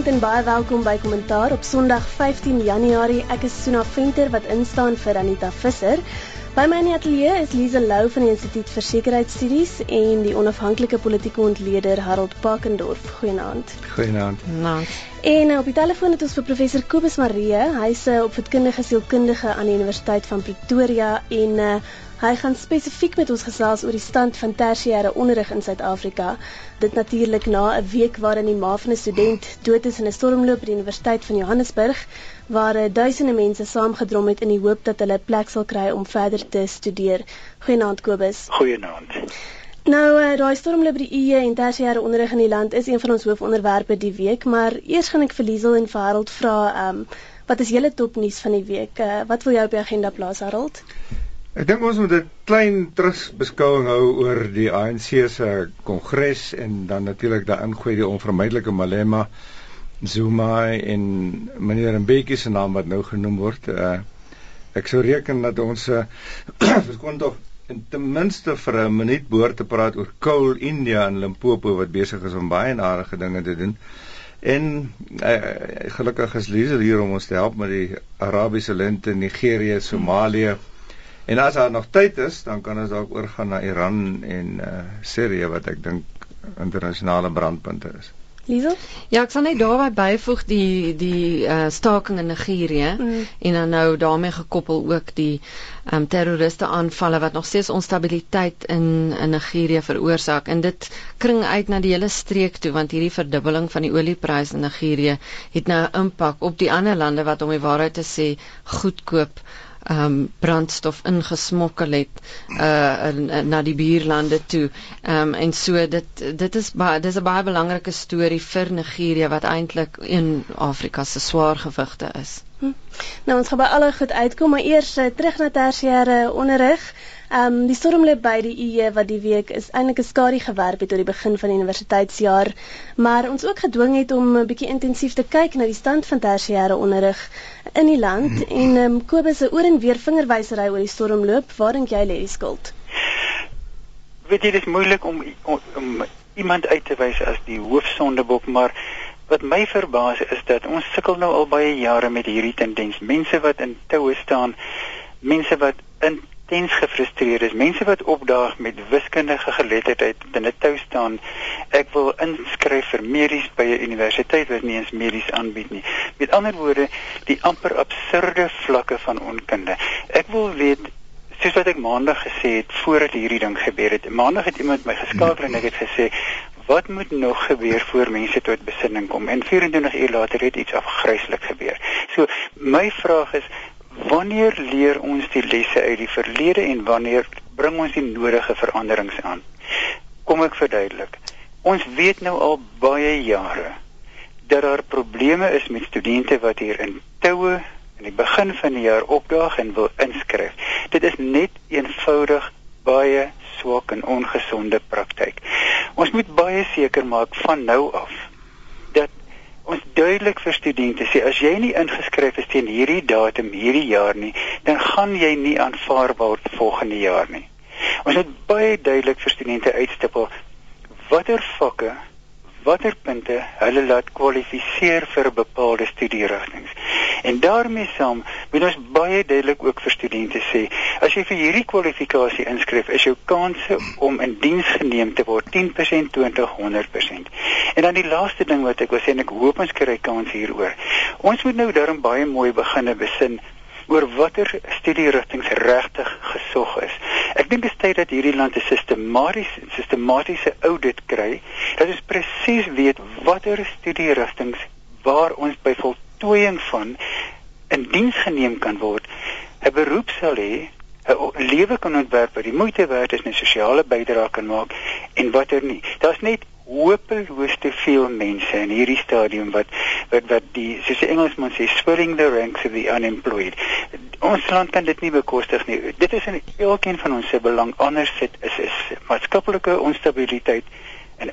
Goeienaand en baie welkom by Kommentaar op Sondag 15 Januarie. Ek is Suna Venter wat instaan vir Anita Visser. By my in die ateljee is Lize Lou van die Instituut vir Sekuriteitsstudies en die onafhanklike politieke ontleder Harold Pakendorf. Goeienaand. Goeienaand. Naand. En op die telefoon het ons vir professor Kobus Maree. Hy's 'n opvoedkundige sielkundige aan die Universiteit van Pretoria en uh, Hy gaan spesifiek met ons gesels oor die stand van tersiêre onderrig in Suid-Afrika. Dit natuurlik na 'n week waarin die ma van 'n student dood is in 'n stormloop by die Universiteit van Johannesburg waar eh, duisende mense saamgedrom het in die hoop dat hulle 'n plek sal kry om verder te studeer. Goeienaand Kobus. Goeienaand. Nou, uh, daai stormloop by die UE en tersiêre onderrig in die land is een van ons hoofonderwerpe die week, maar eers gaan ek vir Liesel en vir Harold vra, ehm, um, wat is julle topnuus van die week? Uh, wat wil jy op die agenda plaas, Harold? Ek dink ons moet 'n klein terugbeskouing hou oor die ANC se kongres en dan natuurlik daai ingooi die onvermydelike Malema Zuma en meneer Mbeki se naam wat nou genoem word. Uh, ek sou reken dat ons uh, verskon tog ten minste vir 'n minuut behoort te praat oor Coal India in Limpopo wat besig is om baie narige dinge te doen. En uh, gelukkig is Liesel hier om ons te help met die Arabiese lente, Nigerië, Somalië. Hmm En as daar nog tyd is, dan kan ons dalk oorgaan na Iran en uh Sirië wat ek dink internasionale brandpunte is. Liesel? Ja, ek sal net daarby byvoeg die die uh staking in Nigerië mm. en dan nou daarmee gekoppel ook die um terroriste aanvalle wat nog steeds onstabiliteit in in Nigerië veroorsaak en dit kring uit na die hele streek toe want hierdie verdubbeling van die oliepryse in Nigerië het nou impak op die ander lande wat om die waarheid te sê goedkoop ehm um, brandstof ingesmokkel het uh na die buurlande toe. Um, en so dit dit is baie dis 'n baie belangrike storie vir Nigerië wat eintlik een Afrika se swaar gewigte is. Hm. Nou ons gaan by alle goed uitkom, maar eers uh, terug na tersiêre onderrig. Ehm um, die stormloop by die UE wat die week is eintlik 'n skadu gewerp het oor die begin van die universiteitsjaar, maar ons ook gedwing het om 'n bietjie intensief te kyk na die stand van tersiêre onderrig in die land mhm. en ehm um, Kobus se oor en weer vingerwysery oor die stormloop, waar dink jy lê die skuld? Weet jy dit is moeilik om, om om iemand uit te wys as die hoofsondebok, maar wat my verbaas is dat ons sukkel nou al baie jare met hierdie tendens. Mense wat in toue staan, mense wat in intens gefrustreerd is. Mense wat opdaag met wiskundige geletterdheid in 'n tou staan. Ek wil inskryf vir medies by 'n universiteit wat nie eens medies aanbied nie. Met ander woorde, die amper absurde vlakke van onkunde. Ek wil weet soos wat ek maandag gesê het voordat hierdie ding gebeur het. Maandag het iemand my geskakel en ek het gesê Wat moet nog gebeur voor mense tot besinning kom? En 24 uur later het iets afgryslik gebeur. So my vraag is, wanneer leer ons die lesse uit die verlede en wanneer bring ons die nodige veranderings aan? Kom ek verduidelik. Ons weet nou al baie jare dat daar probleme is met studente wat hier in toue in die begin van die jaar opdaag en wil inskryf. Dit is net eenvoudig baie swak en ongesonde praktyk. Ons moet baie seker maak van nou af ons duidelik vir studente sê as jy nie ingeskryf is teen hierdie datum hierdie jaar nie, dan gaan jy nie aanvaar word volgende jaar nie. Ons moet baie duidelik vir studente uitstipel watter vakke watter punte hulle laat kwalifiseer vir bepaalde studierigtinge. En daarmee saam moet ons baie duidelik ook vir studente sê, as jy vir hierdie kwalifikasie inskryf, is jou kanse om in diens geneem te word 10%, 20%, 100%. En dan die laaste ding wat ek wil sê en ek hoop ons kry kans hieroor. Ons moet nou daarom baie mooi begine besin oor watter studierigtinge regtig gesog is. Ek dink dit is tyd dat hierdie land 'n sistematiese sistematiese audit kry dat ons presies weet watter studierigtinge waar ons by voltooiing van in diens geneem kan word, 'n beroep sal hê, 'n lewe kan ontwerp wat die moeite werd is en 'n sosiale bydrae kan maak en watter nie. Daar's net hopeloos te veel mense in hierdie stadium wat wat wat die soos die Engelsman sê swelling the ranks of the unemployed. Ons land kan dit nie bekostig nie. Dit is in elkeen van ons se belang anders sit is is maatskaplike onstabiliteit en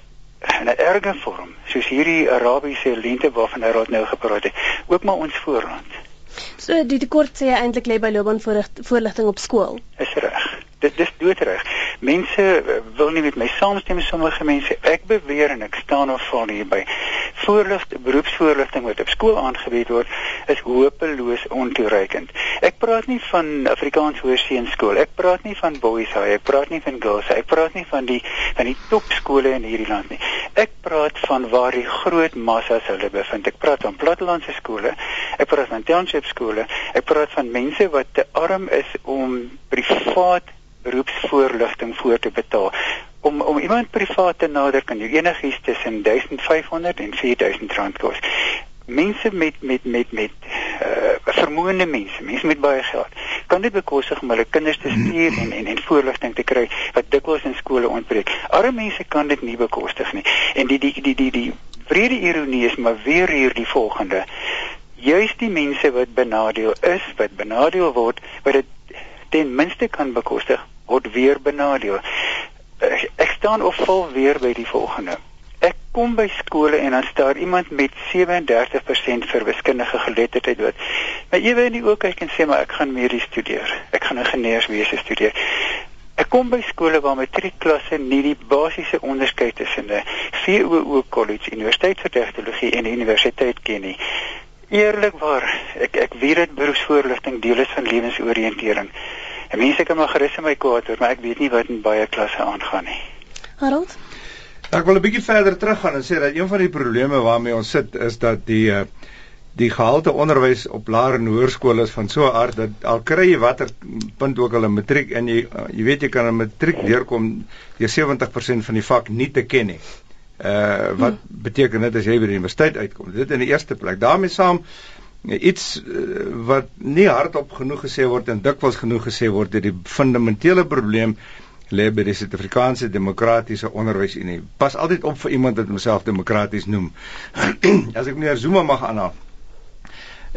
'n erge vorm soos hierdie Arabiese lente waarvan hy nou gepraat het, ook maar ons voorland. So die tekort sê eintlik lê by loopbaanvoorligting op skool. Is reg. Dit dis doodreg. Mense eh, wil nie met my saamstem sommige mense. Ek beweer en ek staan op voor hierby. voorligting beroepsvoorligting wat op skool aangebied word is hopeloos ontoereikend. Ek praat nie van Afrikaans hoërseunskool, ek praat nie van boys high, ek praat nie van girls high, ek praat nie van die van die topskole in hierdie land nie. Ek praat van waar die groot massas hulle bevind. Ek praat van plattelandse skole, ek praat van township skole, ek praat van mense wat te arm is om privaat beroepsvoorligting voor te betaal om om iemand privaat te nader kan jy enigiets tussen 1500 en 4000 rand kos. Mense met met met met uh vermoënde mense, mense met baie geld, kan dit bekostig om hulle kinders te stuur en en en voorligting te kry wat dikwels in skole ontbreek. Arme mense kan dit nie bekostig nie. En die die die die die vrede ironie is maar weer hier die volgende. Juist die mense wat benadeel is, wat benadeel word, wat dit ten minste kan bekostig, word weer benadeel ek, ek staan of val weer by die volgende. Ek kom by skole en dan staan iemand met 37% vir wiskundige geletterdheid wat my ewe in die oë kyk en sê maar ek gaan medies studeer. Ek gaan ingenieurswese studeer. Ek kom by skole waar matriekklasse nie die basiese onderskeid tussen 'n VOO College, Universiteit vir Tegnologie en Universiteit ken nie. Eerlikwaar, ek ek weet dit beroepsvoorligting deel is van lewensoriëntering. En mense kan maar gerus in my kwaad hoor, maar ek weet nie wat in baie klasse aangaan nie. Harold? Ek wil 'n bietjie verder teruggaan en sê dat een van die probleme waarmee ons sit is dat die uh, die gehalte onderwys op laer en hoërskole is van so 'n aard dat al kry jy watter punt ook al 'n matriek en jy uh, jy weet jy kan 'n matriek deurkom deur 70% van die vak nie te ken nie. Uh wat hmm. beteken dit as jy by die universiteit uitkom? Dit in die eerste plek. daarmee saam iets uh, wat nie hardop genoeg gesê word en dikwels genoeg gesê word dat die fundamentele probleem lê by die Suid-Afrikaanse demokratiese onderwysunie. Pas altyd op vir iemand wat homself demokraties noem. As ek meneer Zuma mag aanhaal.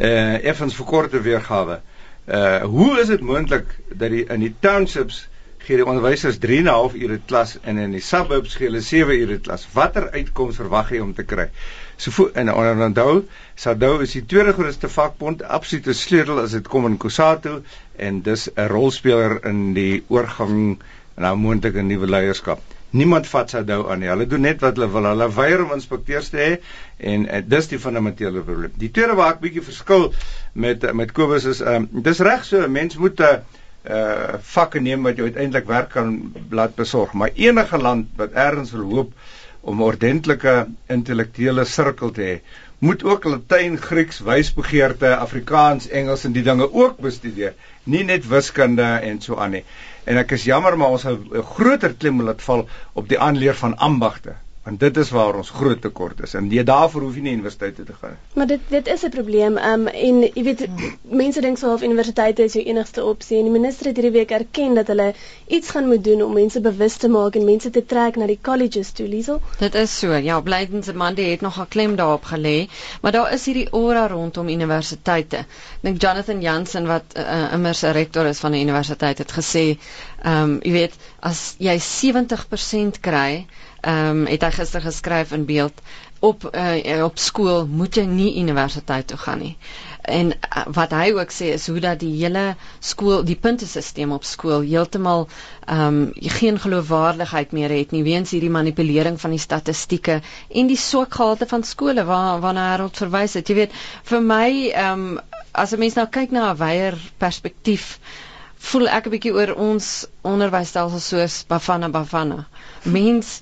Uh effens vir korte weergawe. Uh hoe is dit moontlik dat die in die townships gee die onderwysers 3 en 'n half ure klas en in die suburbs gee hulle 7 ure klas. Watter uitkoms verwag jy om te kry? So en onthou, SADU is die tweede grootste vakbond, absolute sleutel as dit kom in Kusatu en dis 'n rolspeler in die oorgang na moontlike nuwe leierskap. Niemand vat SADU aan nie. Hulle doen net wat hulle wil. Hulle weier om inspekteurs te hê en, en dis die fundamentele probleem. Die tweede waar ek bietjie verskil met met Kobus is ehm um, dis reg so, mens moet 'n uh, uh vakke neem wat jy uiteindelik werk kan laat besorg. Maar enige land wat ergens wil hoop om 'n ordentlike intellektuele sirkel te hê, moet ook Latyn, Grieks, wysbegeerte, Afrikaans, Engels en die dinge ook bestudeer, nie net wiskunde en so aan nie. En ek is jammer maar ons 'n groter klem laat val op die aanleer van ambagte want dit is waar ons groot tekort is. En jy daarvoor hoef jy nie universiteite te gaan maar dit dit is 'n probleem um, en jy weet mense dink of universiteite is jou enigste opsie en die minister het hierdie week erken dat hulle iets gaan moet doen om mense bewus te maak en mense te trek na die colleges toe Liesel. Dit is so ja Blydense man die het nog 'n klem daarop gelê maar daar is hierdie aura rondom universiteite. Dink Jonathan Jansen wat uh, immers 'n rektor is van 'n universiteit het gesê ehm um, jy weet as jy 70% kry ehm um, het hy gister geskryf in beeld op uh, op skool moet jy nie universiteit toe gaan nie. En uh, wat hy ook sê is hoe dat die hele skool, die puntesisteem op skool heeltemal ehm um, geen geloofwaardigheid meer het nie weens hierdie manipulering van die statistieke en die swakgehalte van skole waar waarna Harold verwys het. Jy weet, vir my ehm um, as 'n mens nou kyk na 'n wyeer perspektief voel ek 'n bietjie oor ons onderwysstelsel soos Bafana Bafana. Mens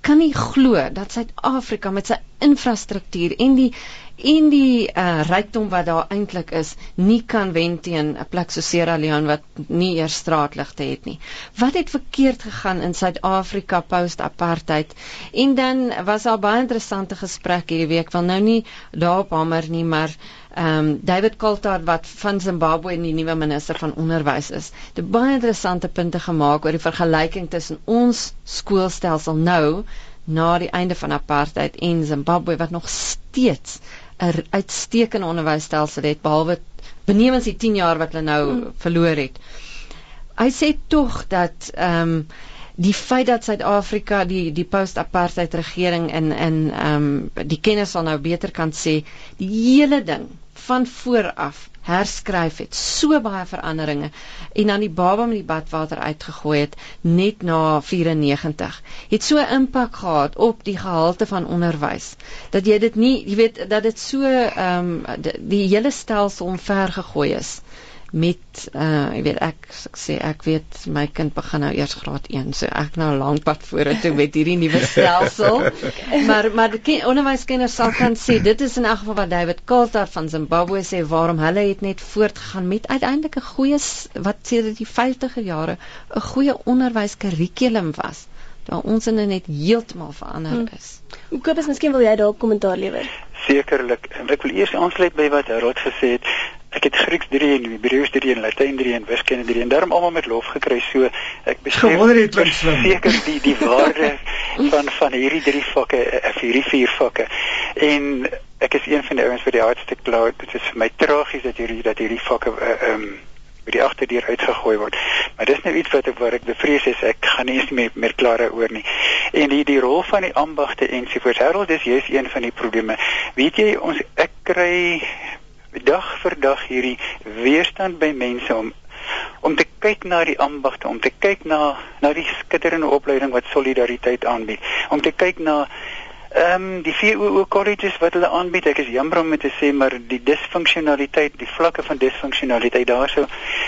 kan nie glo dat Suid-Afrika met sy infrastruktuur en die en die uh, rykdom wat daar eintlik is, nie kan wen teen 'n plek so Sierra Leone wat nie eers straatligte het nie. Wat het verkeerd gegaan in Suid-Afrika post-apartheid? En dan was daar baie interessante gesprekke hierdie week. Wil nou nie daarop hamer nie, maar ehm um, David Coulthard wat van Zimbabwe en die nuwe minister van onderwys is. Het baie interessante punte gemaak oor die vergelyking tussen ons skoolstelsel nou na die einde van apartheid en Zimbabwe wat nog steeds 'n uitstekende onderwysstelsel het behalwe benewens die 10 jaar wat hulle nou hmm. verloor het. Hy sê tog dat ehm um, die feit dat Suid-Afrika die die post-apartheid regering in in ehm um, die kennis sal nou beter kan sê die hele ding van voor af herskryf het, so baie veranderinge en dan die baba met die badwater uitgegooi het net na 94 het so impak gehad op die gehalte van onderwys dat jy dit nie jy weet dat dit so ehm um, die, die hele stelsel omver gegooi is met uh jy weet ek ek sê ek weet my kind begin nou eers graad 1 so ek nou lank pad vorentoe met hierdie nuwe stelsel maar maar die onderwyskenners sal kan sê dit is in elk geval wat David Coulthard van Zimbabwe sê waarom hulle het net voortgegaan met uiteindelik 'n goeie wat sê dit die 50er jare 'n goeie onderwyskurrikulum was daar ons in net heeltemal verander hmm. is. Hmm. Kobus, miskien wil jy daarop kommentaar lewer? Sekerlik. Ek wil eers aansluit by wat Harold gesê het. Ek het Grieks 3 en Hebreëus 3 en Latyn 3 en wiskunde 3 en daarom almal met lof gekry. So ek besef seker die die waarde van van hierdie drie vakke, of hierdie vier vakke. En ek is een van die ouens vir die hardste kla. Dit is vir my tragies dat hierdie dat hierdie vakke eh, ehm uh, um, by die agterdeur uitgegooi word. Maar dis nou iets wat ek waar ek bevrees is ek gaan nie eens meer meer klaar oor nie. En die die rol van die ambagte ensovoorts. Harold dis jy's een van die probleme. Weet jy ons ek kry dag vir dag hierdie weerstand by mense om om te kyk na die ambagte, om te kyk na na die skitterende opleiding wat solidariteit aanbied, om te kyk na ehm um, die VOO colleges wat hulle aanbied. Ek is jammer om te sê maar die disfunksionaliteit, die vlakke van disfunksionaliteit daarso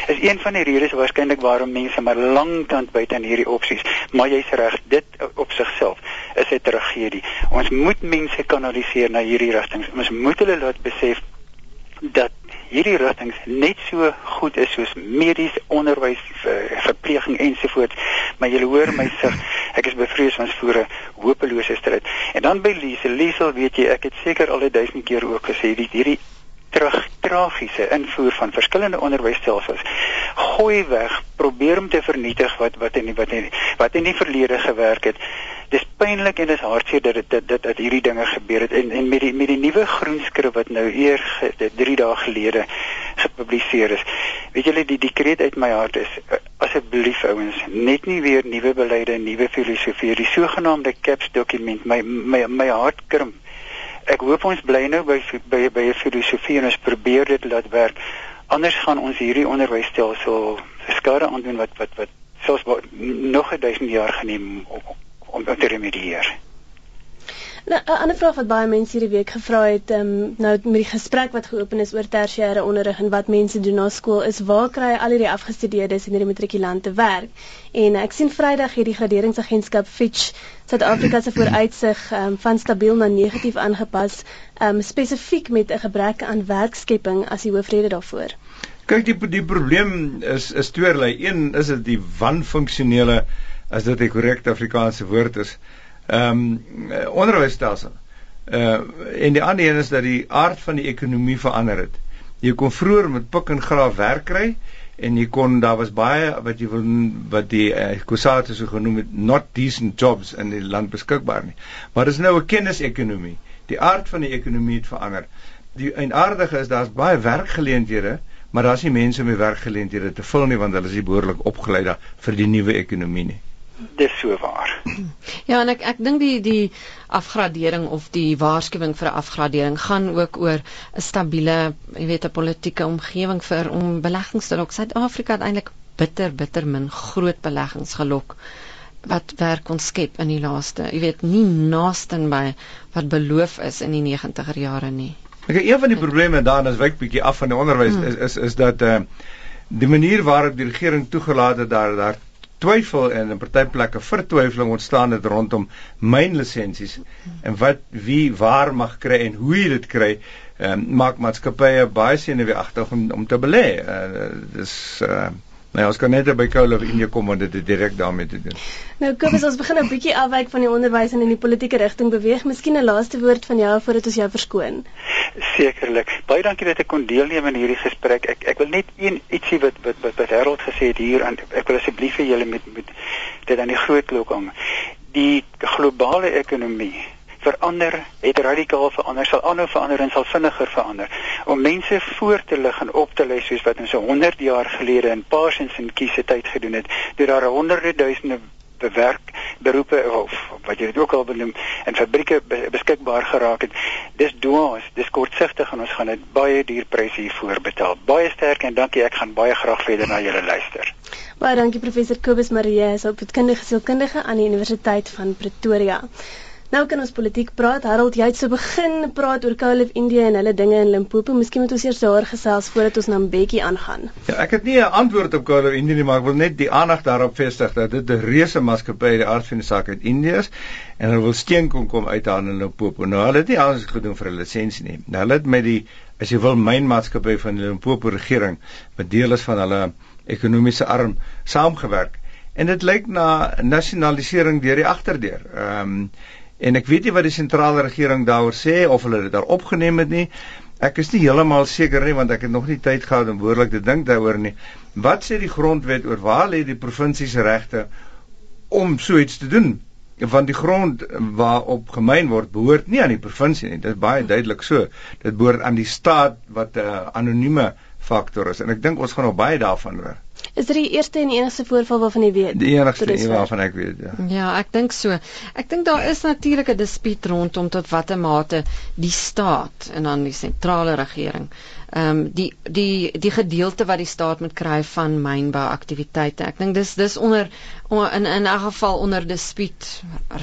is een van die redes waarskynlik waarom mense maar lankant buite aan hierdie opsies. Maar jy's reg, dit op sigself is 'n tragedie. Ons moet mense kanaliseer na hierdie rigtings. Ons moet hulle laat besef dat hierdie rigtings net so goed is soos medies, onderwys, verpleging ensovoorts. Maar jy hoor my sê, ek is bevrees ons voer 'n hopelose stryd. En dan by Liesel, Liesel weet jy, ek het seker al 'n duisend keer ook gesê die hierdie terug tragiese invoer van verskillende onderwysstelsels gooi weg probeer om te vernietig wat wat in wat in wat in die verlede gewerk het dis pynlik en dis hartseer dat dit dit dat, dat hierdie dinge gebeur het en en met die met die nuwe groenskrif wat nou eer 3 dae gelede gepubliseer is. Weet julle die die kreet uit my hart is uh, asseblief ouens net nie weer nuwe beleide en nuwe filosofie die sogenaamde caps dokument my my my hart krimp. Ek hoop ons bly nou by by by 'n filosofie en ons probeer dit laat werk. Anders gaan ons hierdie onderwysstelsel skade aandoen wat wat wat selfs nog 'n duisend jaar geneem om te remedieer. Nou, 'n ander vraag wat baie mense hierdie week gevra het, ehm um, nou met die gesprek wat geopen is oor tersiêre onderrig en wat mense doen na skool, is waar kry al hierdie afgestudeerdes en hierdie matrikulante werk? En ek sien Vrydag hierdie graderingsagentskap Fitch Suid-Afrika se vooruitsig um, van stabiel na negatief aangepas, ehm um, spesifiek met 'n gebrek aan werkskepping as die hoofrede daarvoor. Kyk, die die probleem is is tweerlei. Een is dit die wanfunksionele as dit 'n korrekte Afrikaanse woord is. Ehm um, onderwysstelsel. Uh en die ander een is dat die aard van die ekonomie verander het. Jy kon vroeër met pik en graaf werk kry en jy kon daar was baie wat jy wil wat die uh, Kusate so genoem het not decent jobs in die land beskikbaar nie. Maar dis nou 'n kennisekonomie. Die aard van die ekonomie het verander. Die einaardige is daar's baie werkgeleenthede, maar daar's nie mense met werkgeleenthede te vul nie want hulle is nie behoorlik opgelei daar vir die nuwe ekonomie nie dis so waar. Ja, en ek ek dink die die afgradering of die waarskuwing vir 'n afgradering gaan ook oor 'n stabiele, jy weet, 'n politieke omgewing vir om beleggings te lok. Suid-Afrika het eintlik bitter bitter min groot beleggings gelok wat werk ons skep in die laaste, jy weet, nie naaste by wat beloof is in die 90er jare nie. Ek een van die probleme daarin as wyk bietjie af van die onderwys hmm. is is is dat uh die manier waarop die regering toegelaat het daar daar twyfel en in party plekke vertwyfeling ontstaan het rondom myn lisensies en wat wie waar mag kry en hoe jy dit kry um, maak maatskappye baie senuweeagtig om om te belê. Uh, dis uh, Nou, ons kan net by Coal of India kom om dit direk daarmee te doen. Nou, Kobus, ons begin 'n bietjie afwyk van die onderwys en in die politieke rigting beweeg. Miskien 'n laaste woord van jou voordat ons jou verskoon. Sekerlik. Baie dankie dat ek kon deelneem aan hierdie gesprek. Ek ek wil net een ietsie wat wat wat, wat Harold gesê het hier aan ek wil asseblief vir julle met met dit aan die groot klok hang. Die globale ekonomie verander, het radikaal verander, sal aanhou verander en sal vinniger verander. Om mense voor te lig en op te lê soos wat ons so 100 jaar gelede in Parsons en Kiese tyd gedoen het, deur daar honderde duisende bewerk beroepe of wat jy dit ook al benoem in fabrieke beskikbaar geraak het. Dis dwaas, dis kortsigtig en ons gaan dit baie duur prys hiervoor betaal. Baie sterk en dankie. Ek gaan baie graag verder na julle luister. Baie dankie professor Kobus Marie, hy's opvoedkundige sielkundige aan die Universiteit van Pretoria. Nou kan ons politiek praat. Harold, jy het so begin praat oor Coal of India en hulle dinge in Limpopo. Miskien moet ons eers daar gesels voordat ons na Mbeki aangaan. Ja, ek het nie 'n antwoord op Coal of India nie, maar ek wil net die aandag daarop vestig dat dit 'n reuse maatskappy die aard van die saak uit Indië is en hulle wil steen kom kom uit aan in Limpopo. Nou hulle het nie alles gedoen vir 'n lisensie nie. Nou hulle het met die as jy wil mynmaatskappy van die Limpopo regering met deel is van hulle ekonomiese arm saamgewerk. En dit lyk na nasionalisering deur die agterdeur. Ehm um, en ek weet nie wat die sentrale regering daaroor sê of hulle dit daar opgeneem het nie. Ek is nie heeltemal seker nie want ek het nog nie tyd gehad om behoorlik te dink daaroor nie. Wat sê die grondwet oor waar lê die provinsie se regte om so iets te doen? Want die grond waarop gemyn word behoort nie aan die provinsie nie. Dit is baie duidelik so. Dit behoort aan die staat wat 'n anonieme faktor is en ek dink ons gaan nog baie daarvan hoor. Is dit die eerste en enigste voorval waarvan jy weet? Die enigste een waarvan ek weet, ja. Ja, ek dink so. Ek dink daar is natuurlik 'n dispuut rondom tot watter mate die staat en dan die sentrale regering ehm um, die die die gedeelte wat die staat moet kry van mynbou aktiwiteite. Ek dink dis dis onder in in 'n geval onder dispuut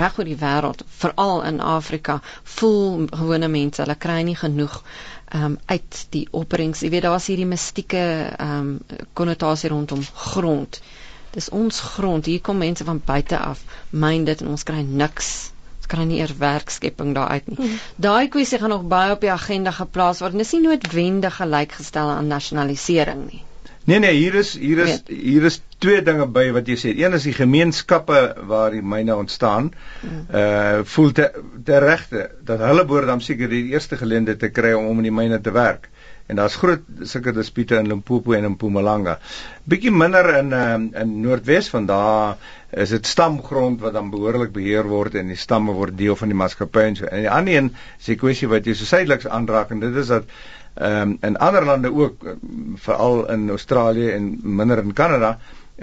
reg oor die wêreld, veral in Afrika, voel gewone mense hulle kry nie genoeg um, uit die opbrengs. Jy weet daar was hierdie mistieke ehm um, konnotasie rondom grond. Dis ons grond. Hier kom mense van buite af, myn dit en ons kry niks. Ons kry nie eers werkskepping daar uit nie. Hmm. Daai kwessie gaan nog baie op die agenda geplaas word. Dis nie noodwendig gelykgestel aan nasionalisering nie. Nee nee, hier is hier is hier is twee dinge by wat jy sê. Een is die gemeenskappe waar die myne ontstaan. Mm. Uh voel te, te regte dat hulle behoort dan seker die eerste geleende te kry om om in die myne te werk. En daar's groot sulke dispute in Limpopo en in Mpumalanga. Bietjie minder in uh, in Noordwes van daar is dit stamgrond wat dan behoorlik beheer word en die stamme word deel van die maatskappy en so. En die ander een is die kwessie wat jy so suideliks aanraak en dit is dat ehm um, in ander lande ook veral in Australië en minder in Kanada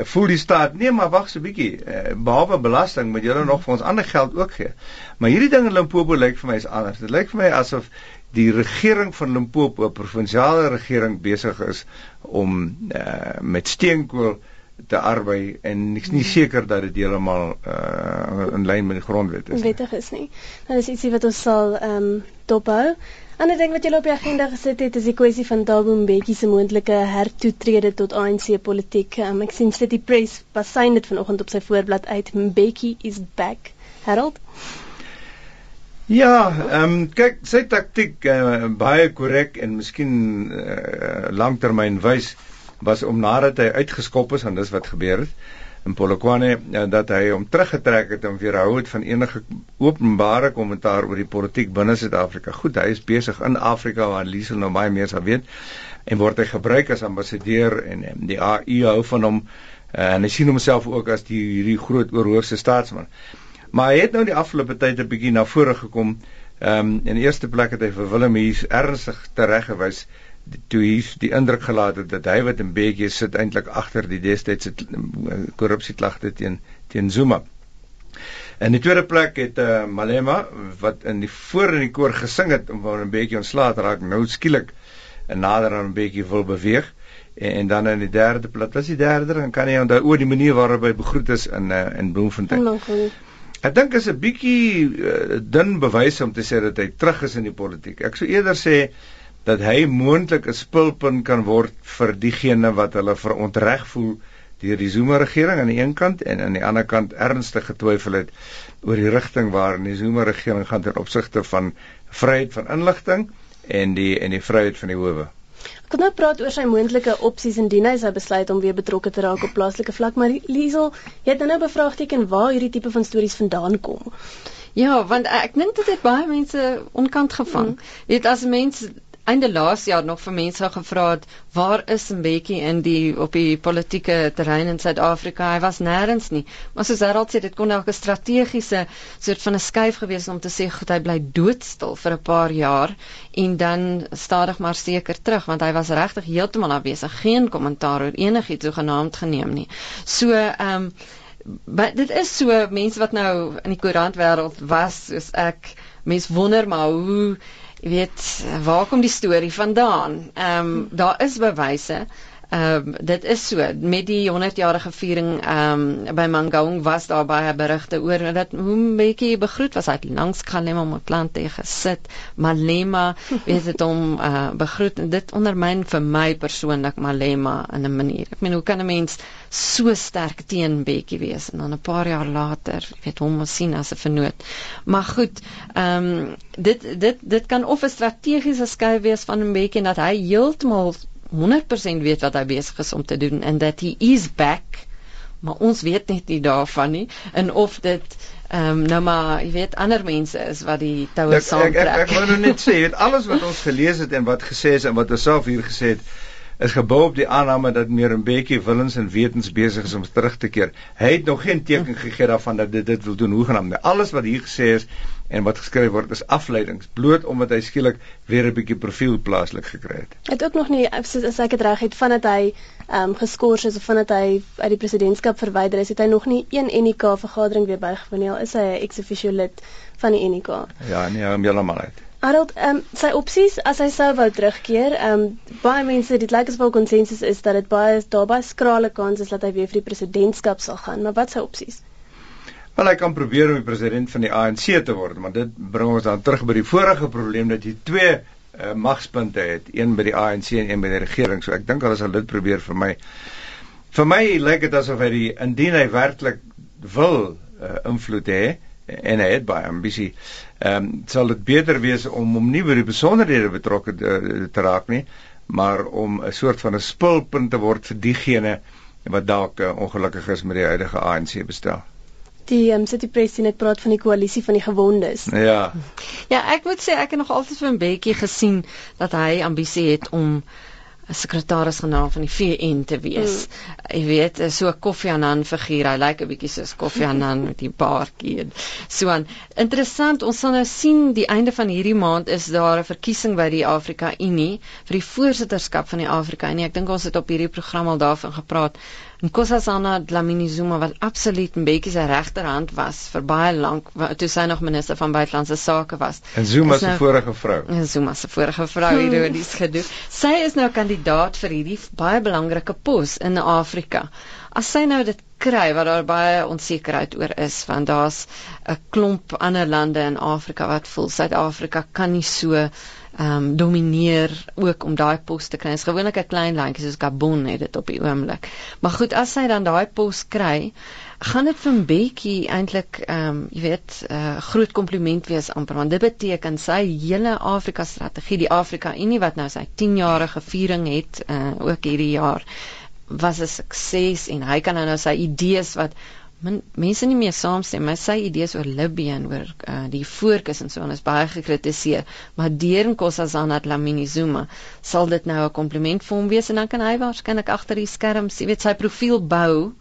voel die staat nee maar wag so 'n bietjie eh, behalwe belasting moet julle nog vir ons ander geld ook gee. Maar hierdie ding in Limpopo lyk vir my is anders. Dit lyk vir my asof die regering van Limpopo, provinsiale regering besig is om uh, met steenkool te arbei en niks nie seker dat dit heeltemal uh, in lyn met die grondwet is. Wettig is nie. Nou dis ietsie wat ons sal ehm um, dophou. Ander ding wat jy op die agenda gesit het is die kwessie van Thabo Mbeki se moontlike hertoetrede tot ANC politiek. Um, ek sien City Press basyn dit vanoggend op sy voorblad uit Mbeki is back. Harold Ja, ehm um, kyk, sy taktik uh, baie korrek en miskien uh, langtermyn wys was om nadat hy uitgeskop is en dis wat gebeur het in Polokwane ja, dat hy hom teruggetrek het om weerhou het van enige openbare kommentaar oor die politiek binne Suid-Afrika. Goed, hy is besig in Afrika waar Liesel nou baie meer sal weet en word hy gebruik as ambassadeur en, en die AU hou van hom uh, en hy sien homself ook as die hierdie groot oorhoofse staatsman. Maar hy het nou die afgelope tyd 'n bietjie na vore gekom. Ehm um, in die eerste plek het hy vir Willem hier ernstig tereggewys toe hy die indruk gelaat het dat hy wat in België sit eintlik agter die destydse eh, korrupsieklagte teen teen Zuma. In die tweede plek het uh, Malema wat in die voor in die koor gesing het om van 'n bietjie ontslae te raak nou skielik en nader aan 'n bietjie wil beweeg en, en dan in die derde plek was die derde dan kan jy onthou oor die manier waarop hy begroet is in uh, in Bloemfontein. Ek dink is 'n bietjie uh, dun bewys om te sê dat hy terug is in die politiek. Ek sou eerder sê dat hy moontlik 'n spulpunt kan word vir diegene wat hulle verontreg voel deur die Zuma regering aan die een kant en aan die ander kant ernstig getwyfel het oor die rigting waarin die Zuma regering gaan ten opsigte van vryheid van inligting en die en die vryheid van die howe. Ek kan nou praat oor sy moontlike opsies indien hy sou besluit om weer betrokke te raak op plaaslike vlak, maar Liesel, jy het nou, nou bevraagteken waar hierdie tipe van stories vandaan kom. Ja, want ek dink dit het baie mense onkant gevang. Mm. Jy weet as mense einde laas jaar nog vir mense gevra het waar is Mbeki in die op die politieke terrein in Suid-Afrika? Hy was nêrens nie. Maar soos Harold sê dit kon dalk 'n strategiese soort van 'n skuif gewees om te sê goed hy bly doodstil vir 'n paar jaar en dan stadig maar seker terug want hy was regtig heeltemal afwesig geen kommentaar oor enigiets so genaamd geneem nie. So ehm um, dit is so mense wat nou in die koerant wêreld was soos ek mens wonder maar hoe jy weet waar kom die storie vandaan? Ehm um, daar is bewyse Ehm um, dit is so met die 100-jarige viering ehm um, by Mangaung was daar baie berigte oor dat hoe Mbeki begroet was hy. Langs Kgalema met plante gesit Malema weet dit om uh, begroet en dit ondermyn vir my persoonlik Malema in 'n manier. Ek meen hoe kan 'n mens so sterk teen Bekkie wees en dan 'n paar jaar later weet hom sien as 'n vernoot. Maar goed ehm um, dit dit dit kan of 'n strategiese skuif wees van Mbeki dat hy heeltemal 100% weet wat hy besig is om te doen en dat hy is back maar ons weet net nie daarvan nie. En of dit ehm um, nou maar jy weet ander mense is wat die toue saamtrek ek ek, ek, ek wou nou net sê jy weet alles wat ons gelees het en wat gesê is en wat ons self hier gesê het is gebou op die aanname dat bietjie willens en wetens besig is om terug te keer. Hy het nog geen teken gegee daarvan dat dit dit wil doen hoegenaamd nie. Alles wat hier gesê is en wat geskryf word is afleidings bloot omdat hy skielik weer 'n bietjie profiel plaaslik gekry het. Het ook nog nie as, ek dit reg het vandat hy ehm um, geskort is of vandat hy uit die presidentskap verwyder is, het hy nog nie een NK vergadering weer bygewoon nie. Is hy 'n ex-officio lid van die NK? Ja, nee, hom heeltemal uit. Harold, ehm um, sy opsies as hy sou wou terugkeer, ehm um, baie mense, dit lyk asof konsensus is dat dit baie daar baie skrale kans is dat hy weer vir die presidentskap sal gaan, maar wat sy opsies? Wel hy kan probeer om die president van die ANC te word, maar dit bring ons dan terug by die vorige probleem dat jy twee uh, magspunte het, een by die ANC en een by die regering. So ek dink hulle sal dit probeer vir my. Vir my lyk dit asof hy die indien hy werklik wil uh, invloed hê en hy het baie ambisie. Ehm um, sal dit beter wees om hom nie by die besonderhede betrokke te, te raak nie, maar om 'n soort van 'n spulpunt te word vir diegene wat dalk uh, ongelukkig is met die huidige ANC bestel die um, City Press sien ek praat van die koalisie van die gewondes. Ja. Ja, ek moet sê ek het nog altyd vir 'n bietjie gesien dat hy ambisie het om sekretaris-generaal van die VN te wees. Mm. Jy weet, so 'n Kofi Annan figuur. Hy lyk 'n bietjie soos Kofi Annan met die baardjie en so aan. Interessant, ons sal nou sien die einde van hierdie maand is daar 'n verkiesing by die Afrika Unie vir die voorsitterskap van die Afrika Unie. Ek dink ons het op hierdie program al daarvan gepraat. Nkosazana Dlamini Zuma wat absoluut 'n bietjie sy regterhand was vir baie lank toe sy nog minister van buitelandse sake was. En Zuma se nou, vorige vrou. En Zuma se vorige vrou ironies hmm. gedoen. Sy is nou kandidaat vir hierdie baie belangrike pos in Afrika. As sy nou dit kry wat daar baie onsekerheid oor is want daar's 'n klomp ander lande in Afrika wat voel Suid-Afrika kan nie so ehm um, domineer ook om daai pos te kry. Dit is gewoonlik 'n klein landjie soos Gabon het dit op die oomblik. Maar goed, as hy dan daai pos kry, gaan dit vir Bekkie eintlik ehm um, jy weet 'n uh, groot kompliment wees amper want dit beteken sy hele Afrika strategie, die Afrika Unie wat nou sy 10-jarige viering het uh, ook hierdie jaar was 'n sukses en hy kan nou sy idees wat men, mense nie meer saamstem maar sy idees oor Libië en oor uh, die fokus en so en is baie gekritiseer. Maar deur Nkosazana Dlamini Zuma sal dit nou 'n kompliment vir hom wees en dan kan hy waarskynlik agter die skerms jy weet sy profiel bou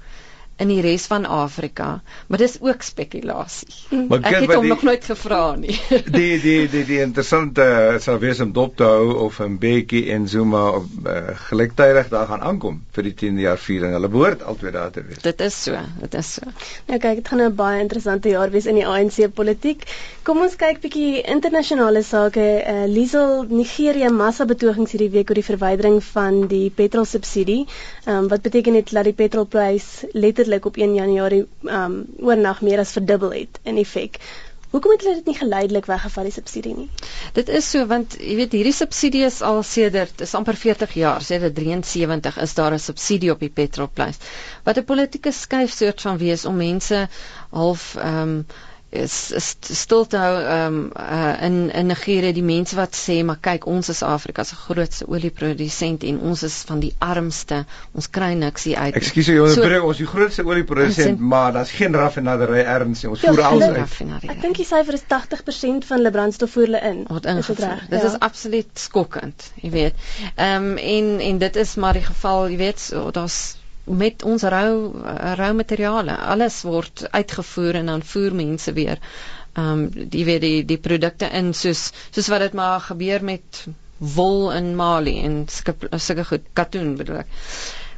in die res van Afrika, maar dis ook spekulasie. Maar ek het hom die, nog nooit gevra nie. die die die die interessante sou wees om dop te hou of 'n bietjie en Zuma op uh, gelyktydig daar gaan aankom vir die 10 jaar viering. Hulle behoort altyd daar te wees. Dit is so, dit is so. Nou kyk, dit gaan 'n baie interessante jaar wees in die ANC politiek. Kom ons kyk bietjie internasionale sake. Uh, Liesel Nigeria massa betogings hierdie week oor die verwydering van die petrolsubsidie. Ehm um, wat beteken dit dat die petrolprys letterlik letterlik op 1 Januarie um oornag meer as verdubbel het in effek. Hoekom het hulle dit nie geleidelik weggeval die subsidie nie? Dit is so want jy weet hierdie subsidie is al sedert is amper 40 jaar, sedert 73 is daar 'n subsidie op die petrolprys. Wat 'n politieke skuif soort van wees om mense half um is, is stil te hou um, uh, in in Nigerië die mense wat sê maar kyk ons is Afrika se grootste olieprodusent en ons is van die armste ons kry niks hier uit. Ekskuus jy onderbreek so, ons die grootste olieprodusent maar daar's geen raffinaderry erns nie ons voer alles uit. Ek dink die syfer is 80% van hulle brandstof voer hulle in. Wat ingevoer. Dit ja. is absoluut skokkend, jy weet. Ehm um, en en dit is maar die geval, jy weet, so, daar's met ons rou rou materiale. Alles word uitgevoer en dan voer mense weer ehm um, die weer die die produkte in soos soos wat dit maar gebeur met wol in Mali en sulke sulke goed katoen bedoel ek.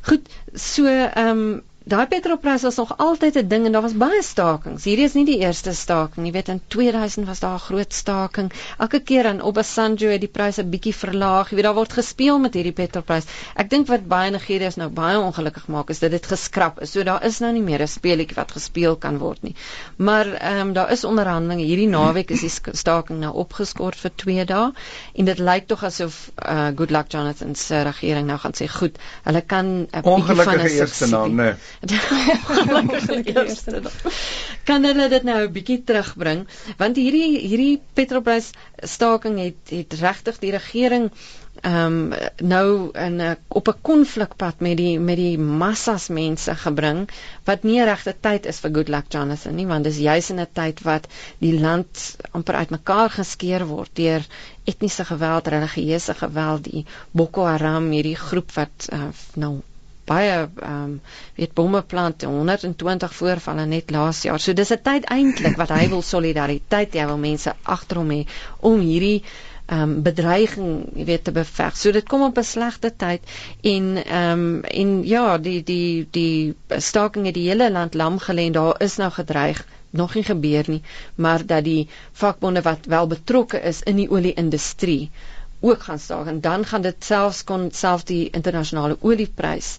Goed, so ehm um, daai petrolprys was nog altyd 'n ding en daar was baie stakings. Hierdie is nie die eerste staking nie. Jy weet in 2000 was daar 'n groot staking. Elke keer aan Obasanjo het die pryse bietjie verlaag. Jy weet daar word gespeel met hierdie petrolprys. Ek dink wat baie Nigeriërs nou baie ongelukkig maak is dat dit geskraap is. So daar is nou nie meer 'n speletjie wat gespeel kan word nie. Maar ehm um, daar is onderhandelinge. Hierdie naweek is die staking nou opgeskort vir 2 dae en dit lyk tog asof uh, Good Luck Jonathan se regering nou gaan sê goed, hulle kan 'n bietjie van 'n eerste naam, nee. kan hulle dit nou 'n bietjie terugbring? Want hierdie hierdie petrolprys staking het het regtig die regering ehm um, nou in 'n op 'n konflikpad met die met die massas mense gebring wat nie regte tyd is vir Good Luck Jonathan nie want dis juis in 'n tyd wat die land amper uitmekaar geskeur word deur etniese geweld, religieuse geweld, die Boko Haram, hierdie groep wat uh, nou baie ehm um, weet bomme plant 120 voorvalle net laas jaar. So dis 'n tyd eintlik wat hy wil solidariteit, hy wil mense agter hom hê om hierdie ehm um, bedreiging, jy weet te beveg. So dit kom op 'n slegte tyd en ehm um, en ja, die die die staking het die hele land lam gelê en daar is nou gedreig nog nie gebeur nie, maar dat die vakbonde wat wel betrokke is in die olie-industrie ook gaan staak en dan gaan dit selfs kon self die internasionale olieprys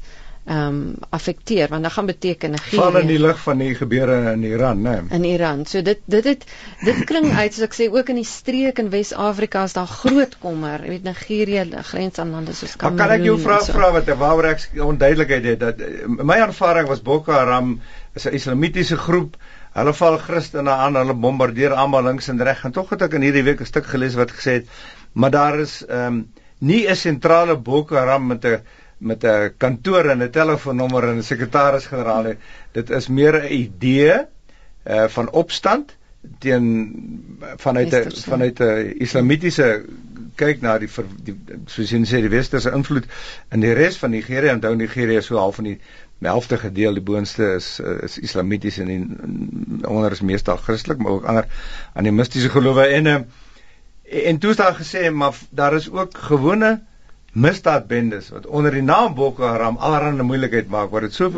ehm um, affekteer want dan gaan beteken Nigerië val in die lig van die gebeure in Iran nê in Iran. So dit dit het dit kring uit soos ek sê ook in die streek in Wes-Afrika is daar groot kommer. Jy weet Nigerië grens aan lande soos Kamerun kan ek jou vra so. vra wat waaroor ek onduidelikheid het dat my ervaring was Boko Haram is 'n islamitiese groep. Hulle val Christene aan, hulle bombardeer almal links en reg. En tog het ek in hierdie week 'n stuk gelees wat gesê het maar daar is ehm um, nie 'n sentrale Boko Haram met 'n met 'n kantoor en 'n telefoonnommer en 'n sekretaris-generaal nie. Dit is meer 'n idee uh van opstand teen vanuit 'n vanuit 'n islamitiese kyk na die, die soos jy sê die westerse invloed in die res van Nigerië onthou Nigerië is so half van die helfte gedeel die boonste is is islamities en die onder is meestal Christelik maar ook ander animistiese gelowe en uh, En toe is daar gesê maar daar is ook gewone misdaadbendes wat onder die naam Boko Haram allerlei moeilikheid maak wat dit so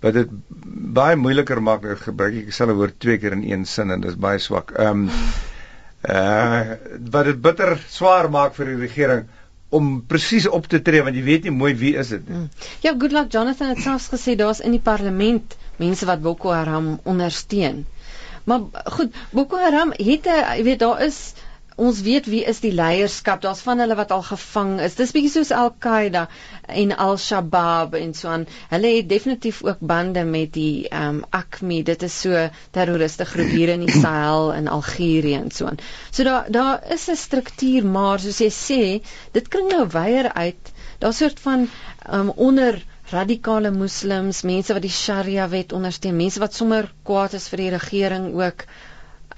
wat dit baie moeiliker maak ek gebruik ek sal oor twee keer in een sin en dit is baie swak. Ehm um, uh wat dit bitter swaar maak vir die regering om presies op te tree want jy weet nie mooi wie is dit nie. Hmm. Ja, good luck Jonathan het selfs gesê daar's in die parlement mense wat Boko Haram ondersteun. Maar goed, Boko Haram het 'n jy weet daar is ons weet wie is die leierskap. Daar's van hulle wat al gevang is. Dis bietjie soos Al-Qaeda en Al-Shabaab en so aan. Hulle het definitief ook bande met die ehm um, AQMI. Dit is so terroriste groep hier in die Sahel in Algerië en so aan. So daar daar is 'n struktuur, maar soos jy sê, dit kring nou weier uit. Daar's 'n soort van ehm um, onder radikale moslems, mense wat die Sharia wet ondersteun, mense wat sommer kwaad is vir die regering ook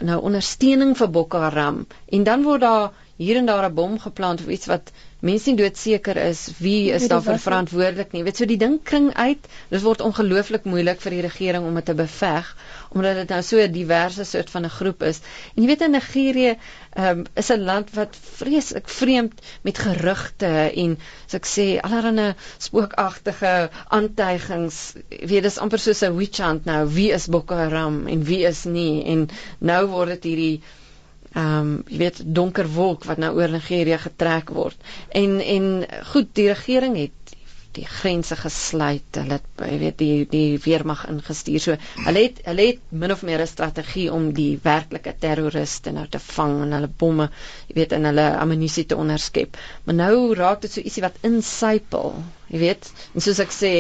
nou ondersteuning vir Boko Haram en dan word daar hier en daar 'n bom geplant of iets wat mense nie doodseker is wie is daarvoor verantwoordelik nie. Jy weet so die ding kring uit. Dit word ongelooflik moeilik vir die regering om dit te beveg omdat dit nou so 'n diverse soort van 'n groep is. En jy weet in Nigerië um, is 'n land wat vreeslik vreemd met gerugte en so ek sê allerlei spookagtige aantuigings. Weet dis amper soos 'n witch hunt nou. Wie is Boko Haram en wie is nie? En nou word dit hierdie ehm um, jy weet donker wolk wat nou oor Nigerië getrek word. En en goed, die regering het die grense gesluit. Hulle het jy weet die die weermag ingestuur. So hulle het hulle het min of meer 'n strategie om die werklike terroriste nou te vang en hulle bomme, jy weet, in hulle ammunisie te onderskep. Maar nou raak dit so ietsie wat insypel, jy weet. En soos ek sê,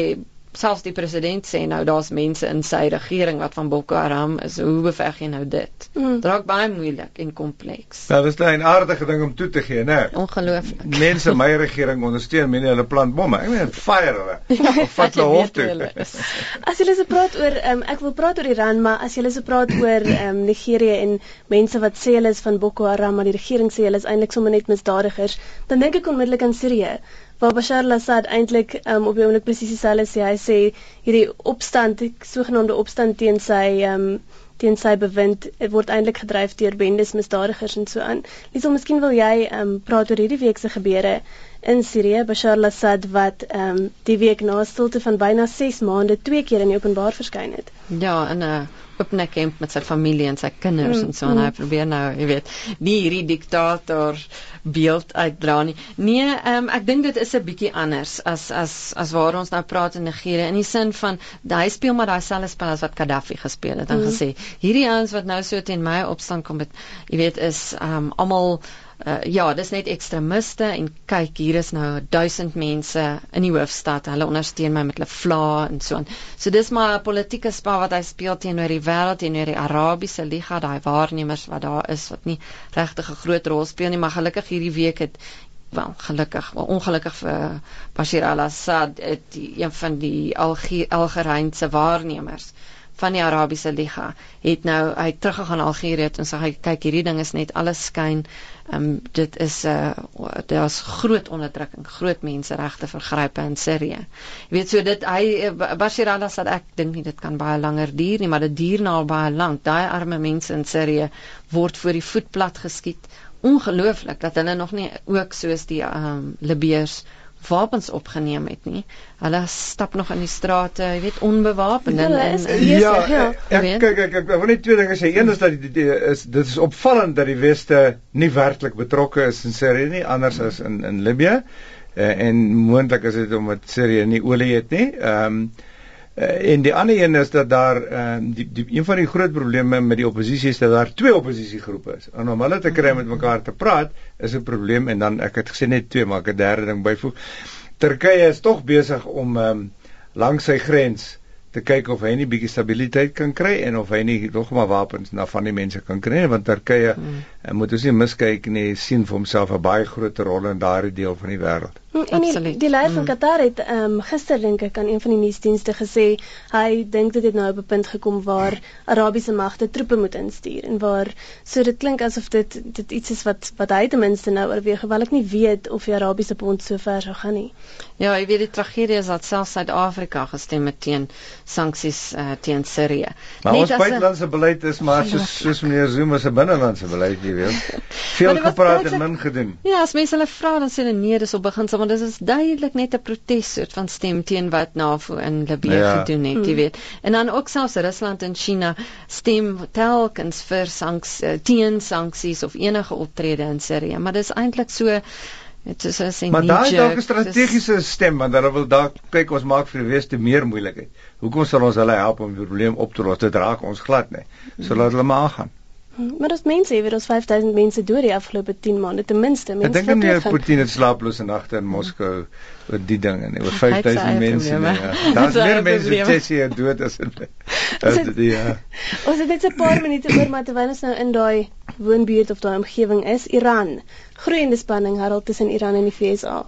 selfs die president sê nou daar's mense in sy regering wat van Boko Haram is. Hoe beveg jy nou dit? Mm. Draak baie moeilik en kompleks. Ja, dit is 'n aardige ding om toe te gee, né? Ongelooflik. Mense my regering ondersteun mense hulle plant bomme. Ek meen fire hulle. Ja, of vat hulle hof toe. as jy so praat oor um, ek wil praat oor Iran, maar as jy so praat oor um, Nigerië en mense wat sê hulle is van Boko Haram, maar die regering sê hulle is eintlik sommer net misdadigers, dan dink ek onmiddellik aan Sirië waar Bashar al-Assad eintlik um, op die oomblik presies dieselfde sê. Hy sê hierdie opstand, die sogenaamde opstand teen sy um, teen sy bewind word eintlik gedryf deur bendes misdadigers en so aan. Liesel, miskien wil jy um, praat oor hierdie week se gebeure in Sirië, Bashar al-Assad wat um, die week na stilte van byna 6 maande twee keer in die openbaar verskyn het. Ja, in 'n oopnek camp met sy familie en sy kinders mm, en so en mm. hy probeer nou, jy weet, nie hierdie diktator beeld uitdra nie. Nee, um, ek dink dit is 'n bietjie anders as as as waar ons nou praat in Nigerië in die sin van hy speel maar daai selfde spel as wat Gaddafi gespeel het en mm. gesê hierdie ouens wat nou so teen my opstaan kom met jy weet is um almal uh, ja, dis net ekstremiste en kyk hier is nou 1000 mense in die hoofstad. Hulle ondersteun my met hulle vla en so aan. So dis maar 'n politieke spel wat hy speel teenoor die wêreld teenoor die Arabiese Liga, daai waarnemers wat daar is wat nie regtig 'n groot rol speel nie, maar gelukkig hierdie week het wel gelukkig, wel ongelukkig vir Bashir al-Assad, een van die Algerynse waarnemers van die Arabiese Liga het nou hy teruggegaan Algerië en sê hy kyk hierdie ding is net alles skyn Ehm um, dit is 'n uh, daar's groot onderdrukking, groot menseregte vergrype in Sirië. Jy weet so dit hy eh, Bashir al-Assad ek dink nie dit kan baie langer duur nie, maar dit duur nou al baie lank. Daai arme mense in Sirië word voor die voet plat geskiet. Ongelooflik dat hulle nog nie ook soos die ehm um, Libiërs wapens opgeneem het nie. Hulle stap nog in die strate, jy weet, onbewapen en en ja, ja. Ek kyk ek ek wil net twee dinge sê. Een is dat die, die is dit is opvallend dat die weste nie werklik betrokke is in Sirië nie, anders as in in Libië. Uh, en moontlik is dit omdat Sirië nie olie het nie. Ehm um, Uh, en die ander een is dat daar ehm uh, die, die een van die groot probleme met die oppositie is dat daar twee oppositiegroepe is. En om hulle te kry met mekaar te praat is 'n probleem en dan ek het gesê net twee maar ek 'n derde ding byvoeg. Turkye is tog besig om ehm um, langs sy grens te kyk of hy nie bietjie stabiliteit kan kry en of hy nie nog maar wapens na van die mense kan kry want Turkye hmm. Moet ons nie miskyk nie sien vir homself 'n baie groot rol in daardie deel van die wêreld. En die, die leier van mm. Qatar het ehm um, gister dink ek aan een van die nuusdienste gesê hy dink dit het nou op 'n punt gekom waar Arabiese magte troepe moet instuur en waar so dit klink asof dit dit iets is wat wat hy ten minste nou oorweeg hoewel ek nie weet of die Arabiese bond so ver sou gaan nie. Ja, jy weet die tragedie is dat selfs Suid-Afrika gestem het teen sanksies uh, teen Sirië. Maar Net ons buitelandse beleid is maar soos soos meneer Zuma se binnelandse beleid, jy weet. Veel gepraat en min gedoen. Ja, as mense hulle vra dan sê hulle nee, dis op begin want dit is duidelik net 'n protes soort van stem teen wat NAVO in Libië ja. gedoen het, jy hmm. weet. En dan ook selfs Rusland en China stem telkens vir sanksies uh, teen sanksies of enige optrede in Sirië, maar dis eintlik so Dit is as en Maar daar is dalk 'n strategiese dis... stem want hulle wil dalk kyk ons maak vir die weste meer moeilikheid. Hoekom sal ons hulle help om die probleem op te los? Dit raak ons glad nie. So laat hulle maar aangaan. Maar as mense, jy weet, ons 5000 mense dood die afgelope 10 maande ten minste. Mense Ek dink nie Putin het slaaplose nagte in Moskou oor die ding en oor 5000 mense nie. Ja. Daar's meer mense in Tsjechië dood as in as die ja. Ons het net 'n paar minute oor maar terwyl ons nou in daai woonbuurt of daai omgewing is, Iran. Groeiende spanning herald tussen Iran en die VSA.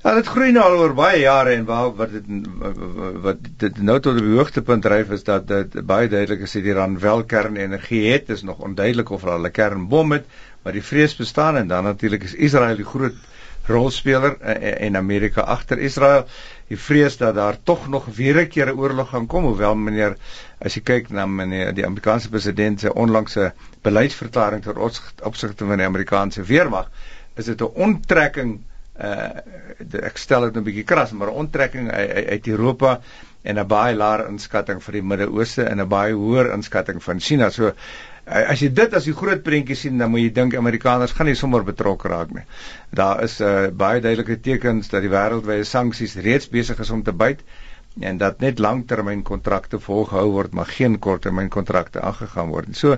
Ja, dit groei nou al oor baie jare en waar wat dit wat dit nou tot op die hoogtepunt dryf is dat dit baie duidelik is dat Iran wel kernenergie het. Dit is nog onduidelik of hulle 'n kernbom het, maar die vrees bestaan en dan natuurlik is Israel die groot rolspeler en Amerika agter Israel. Die vrees dat daar tog nog weer 'n keer 'n oorlog gaan kom, hoewel meneer as jy kyk na meneer die Amerikaanse president se onlangse beleidsverklaring ter opsigte van die Amerikaanse weermag, is dit 'n onttrekking uh ek stel dit 'n bietjie kras maar 'n onttrekking uit Europa en 'n baie laer inskatting vir die Midde-Ooste en 'n baie hoër inskatting van China. So as jy dit as die groot prentjie sien, dan moet jy dink Amerikaners gaan nie sommer betrokke raak nie. Daar is uh baie duidelike tekens dat die wêreldwye sanksies reeds besig is om te byt en dat net langtermynkontrakte volgehou word maar geen korttermynkontrakte aangegaan word. So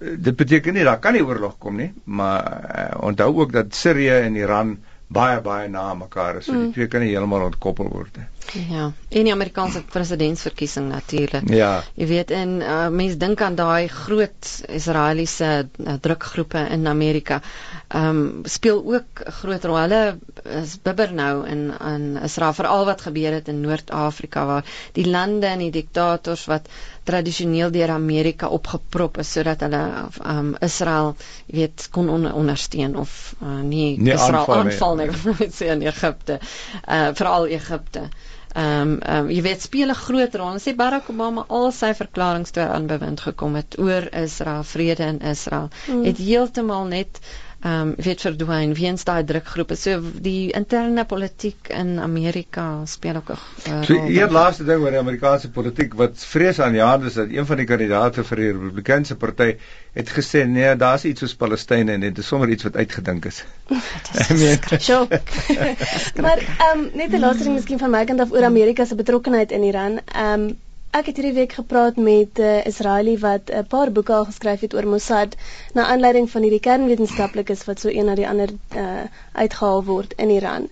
dit beteken nie daar kan nie oorlog kom nie, maar uh, onthou ook dat Sirië en Iran uh baie baie na mekaar is. So die mm. twee kan nie heeltemal ontkoppel word nie. Ja, en die Amerikaanse presidentsverkiesing natuurlik. Ja. Jy weet en uh, mense dink aan daai groot Israeliese uh, drukgroepe in Amerika. Ehm um, speel ook 'n groot rol. Hulle is bibber nou in in Israel veral wat gebeur het in Noord-Afrika waar die lande en die diktators wat tradisioneel deur Amerika opgeprop is sodat hulle um Israel weet kon on ondersteun of uh, nie, nie Israel aanval nie, nie. sê in Egipte. Uh veral Egipte. Ehm um, um, jy weet speel 'n groot rol. Sê Barack Obama al sy verklaringe toe aan bewind gekom het oor Israel, vrede in Israel, mm. het heeltemal net um, weet verdwyn weens daai drukgroepe. So die interne politiek in Amerika speel ook 'n uh, rol. So hier laaste ding oor die Amerikaanse politiek wat vrees aan die hand is dat een van die kandidaate vir die Republikeinse party het gesê nee, daar's iets soos Palestynë en dit is sommer iets wat uitgedink is. Sjoe. maar ehm um, net 'n laaste ding miskien van my kant af oor Amerika se betrokkeheid in Iran. Ehm um, Ek het hierdie week gepraat met 'n uh, eh, Israeli wat 'n paar boeke al geskryf het oor Mossad na aanleiding van hierdie kernwetenskaplikes wat so een na die ander uh, uitgehaal word in Iran.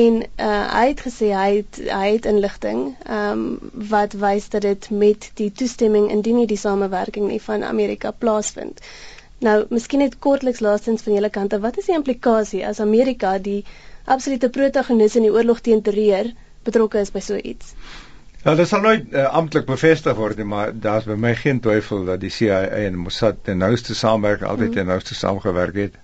En uh, hy het gesê hy het hy het inligting um, wat wys dat dit met die toestemming indien nie die samewerking nie van Amerika plaasvind. Nou, miskien net kortliks laastens van julle kante, wat is die implikasie as Amerika die absolute protagonis in die oorlog teen terreur betrokke is by so iets? Ja, dit sal nooit uh, amptelik bevestig word nie, maar daar's by my geen twyfel dat die CIA en Mossad ten nouste saamwerk altyd mm. ten nouste saamgewerk het.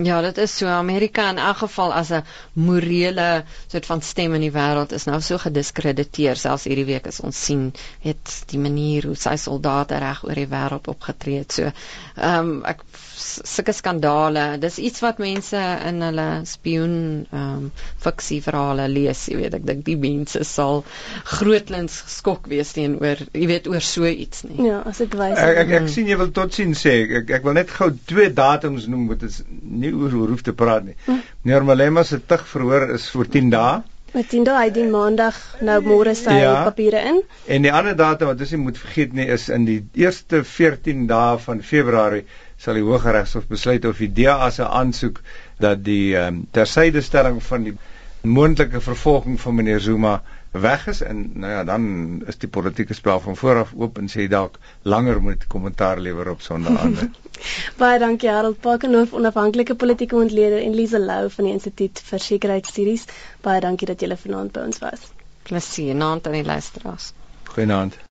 Ja, dit is so Amerika in elk geval as 'n morele soort van stem in die wêreld is nou so gediskrediteer selfs hierdie week as ons sien het die manier hoe sy soldate reg oor die wêreld opgetree het. So, ehm um, ek sulke skandale. Dis iets wat mense in hulle spioen ehm um, fiksie verhale lees, jy weet, ek dink die mense sal grootliks geskok wees teenoor, jy weet, oor so iets nie. Ja, as ek wys. Ek, ek ek sien jy wil tot sien sê. Ek ek wil net gou twee datums noem wat is nie oor hoe hoef te praat nie. Hm. Meneer Malema se tug verhoor is vir 10 dae. Met 10 dae uit die maandag nou môre sy ja, papiere in. En die ander datum wat ons nie moet vergeet nie is in die eerste 14 dae van Februarie sal die Hooggeregshof besluit of die DA se aansoek dat die um, tersydestelling van die moontlike vervolging van meneer Zuma weg is en nou ja dan is die politieke spel van vooraf oop en sê dalk langer moet kommentaar lewer op sonnaande. Baie dankie Harold Pakenhof onafhanklike politieke ontleder en Lise Lou van die Instituut vir Sekuriteitsstudies. Baie dankie dat julle vanaand by ons was. Plesier, naand aan die luisteraars. Goeienaand.